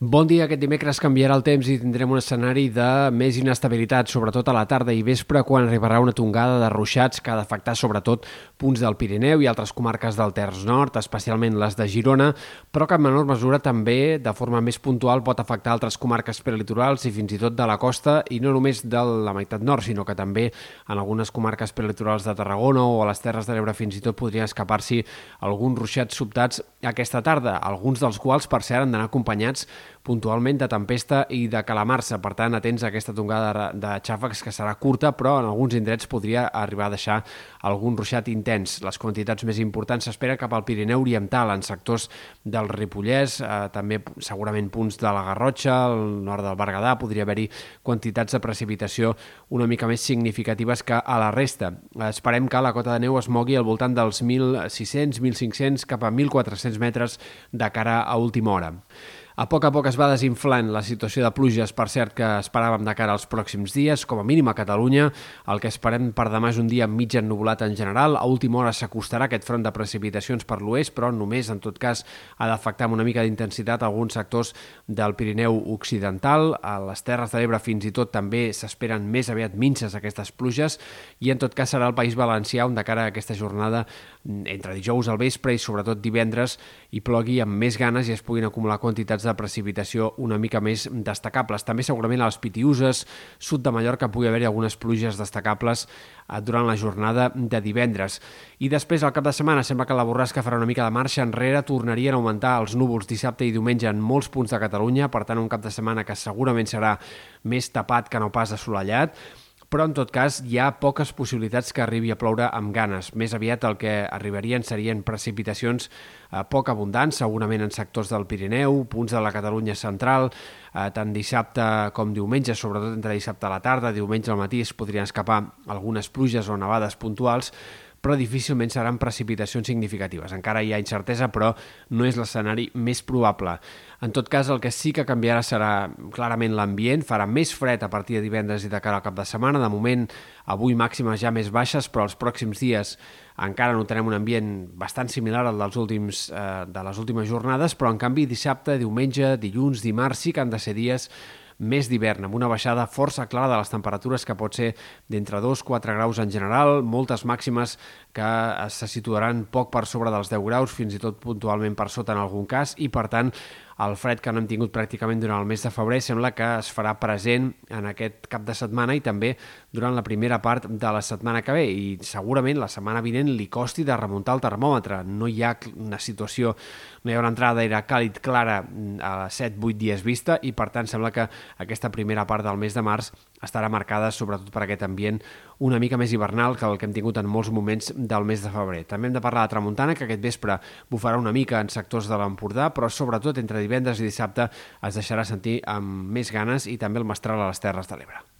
Bon dia. Aquest dimecres canviarà el temps i tindrem un escenari de més inestabilitat, sobretot a la tarda i vespre, quan arribarà una tongada de ruixats que ha d'afectar sobretot punts del Pirineu i altres comarques del Terç Nord, especialment les de Girona, però que en menor mesura també, de forma més puntual, pot afectar altres comarques prelitorals i fins i tot de la costa, i no només de la meitat nord, sinó que també en algunes comarques prelitorals de Tarragona o a les Terres de l'Ebre fins i tot podrien escapar-s'hi alguns ruixats sobtats aquesta tarda, alguns dels quals, per cert, han d'anar acompanyats puntualment de tempesta i de calamarsa. Per tant, atents a aquesta tongada de xàfecs que serà curta, però en alguns indrets podria arribar a deixar algun ruixat intens. Les quantitats més importants s'espera cap al Pirineu Oriental, en sectors del Ripollès, eh, també segurament punts de la Garrotxa, al nord del Berguedà, podria haver-hi quantitats de precipitació una mica més significatives que a la resta. Esperem que la cota de neu es mogui al voltant dels 1.600, 1.500 cap a 1.400 metres de cara a última hora. A poc a poc es va desinflant la situació de pluges, per cert, que esperàvem de cara als pròxims dies, com a mínim a Catalunya. El que esperem per demà és un dia mig ennubulat en general. A última hora s'acostarà aquest front de precipitacions per l'oest, però només, en tot cas, ha d'afectar amb una mica d'intensitat alguns sectors del Pirineu Occidental. A les Terres de l'Ebre fins i tot també s'esperen més aviat minces aquestes pluges i en tot cas serà el País Valencià on de cara a aquesta jornada entre dijous al vespre i sobretot divendres hi plogui amb més ganes i es puguin acumular quantitats precipitació una mica més destacables. També segurament a les Pitiuses, sud de Mallorca, pugui haver-hi algunes pluges destacables eh, durant la jornada de divendres. I després, al cap de setmana, sembla que la borrasca farà una mica de marxa enrere, tornarien a augmentar els núvols dissabte i diumenge en molts punts de Catalunya, per tant, un cap de setmana que segurament serà més tapat que no pas assolellat, però en tot cas hi ha poques possibilitats que arribi a ploure amb ganes. Més aviat el que arribarien serien precipitacions eh, poc abundants, segurament en sectors del Pirineu, punts de la Catalunya central, eh, tant dissabte com diumenge, sobretot entre dissabte a la tarda, diumenge al matí es podrien escapar algunes pluges o nevades puntuals, però difícilment seran precipitacions significatives. Encara hi ha incertesa, però no és l'escenari més probable. En tot cas, el que sí que canviarà serà clarament l'ambient, farà més fred a partir de divendres i de cara al cap de setmana. De moment, avui màximes ja més baixes, però els pròxims dies encara notarem un ambient bastant similar al dels últims, eh, de les últimes jornades, però en canvi dissabte, diumenge, dilluns, dimarts sí que han de ser dies més d'hivern, amb una baixada força clara de les temperatures que pot ser d'entre 2-4 graus en general, moltes màximes que se situaran poc per sobre dels 10 graus, fins i tot puntualment per sota en algun cas, i per tant el fred que no hem tingut pràcticament durant el mes de febrer sembla que es farà present en aquest cap de setmana i també durant la primera part de la setmana que ve i segurament la setmana vinent li costi de remuntar el termòmetre. No hi ha una situació, no hi ha una entrada d'aire càlid clara a 7-8 dies vista i per tant sembla que aquesta primera part del mes de març estarà marcada sobretot per aquest ambient una mica més hivernal que el que hem tingut en molts moments del mes de febrer. També hem de parlar de tramuntana, que aquest vespre bufarà una mica en sectors de l'Empordà, però sobretot entre divendres i dissabte es deixarà sentir amb més ganes i també el mestral a les Terres de l'Ebre.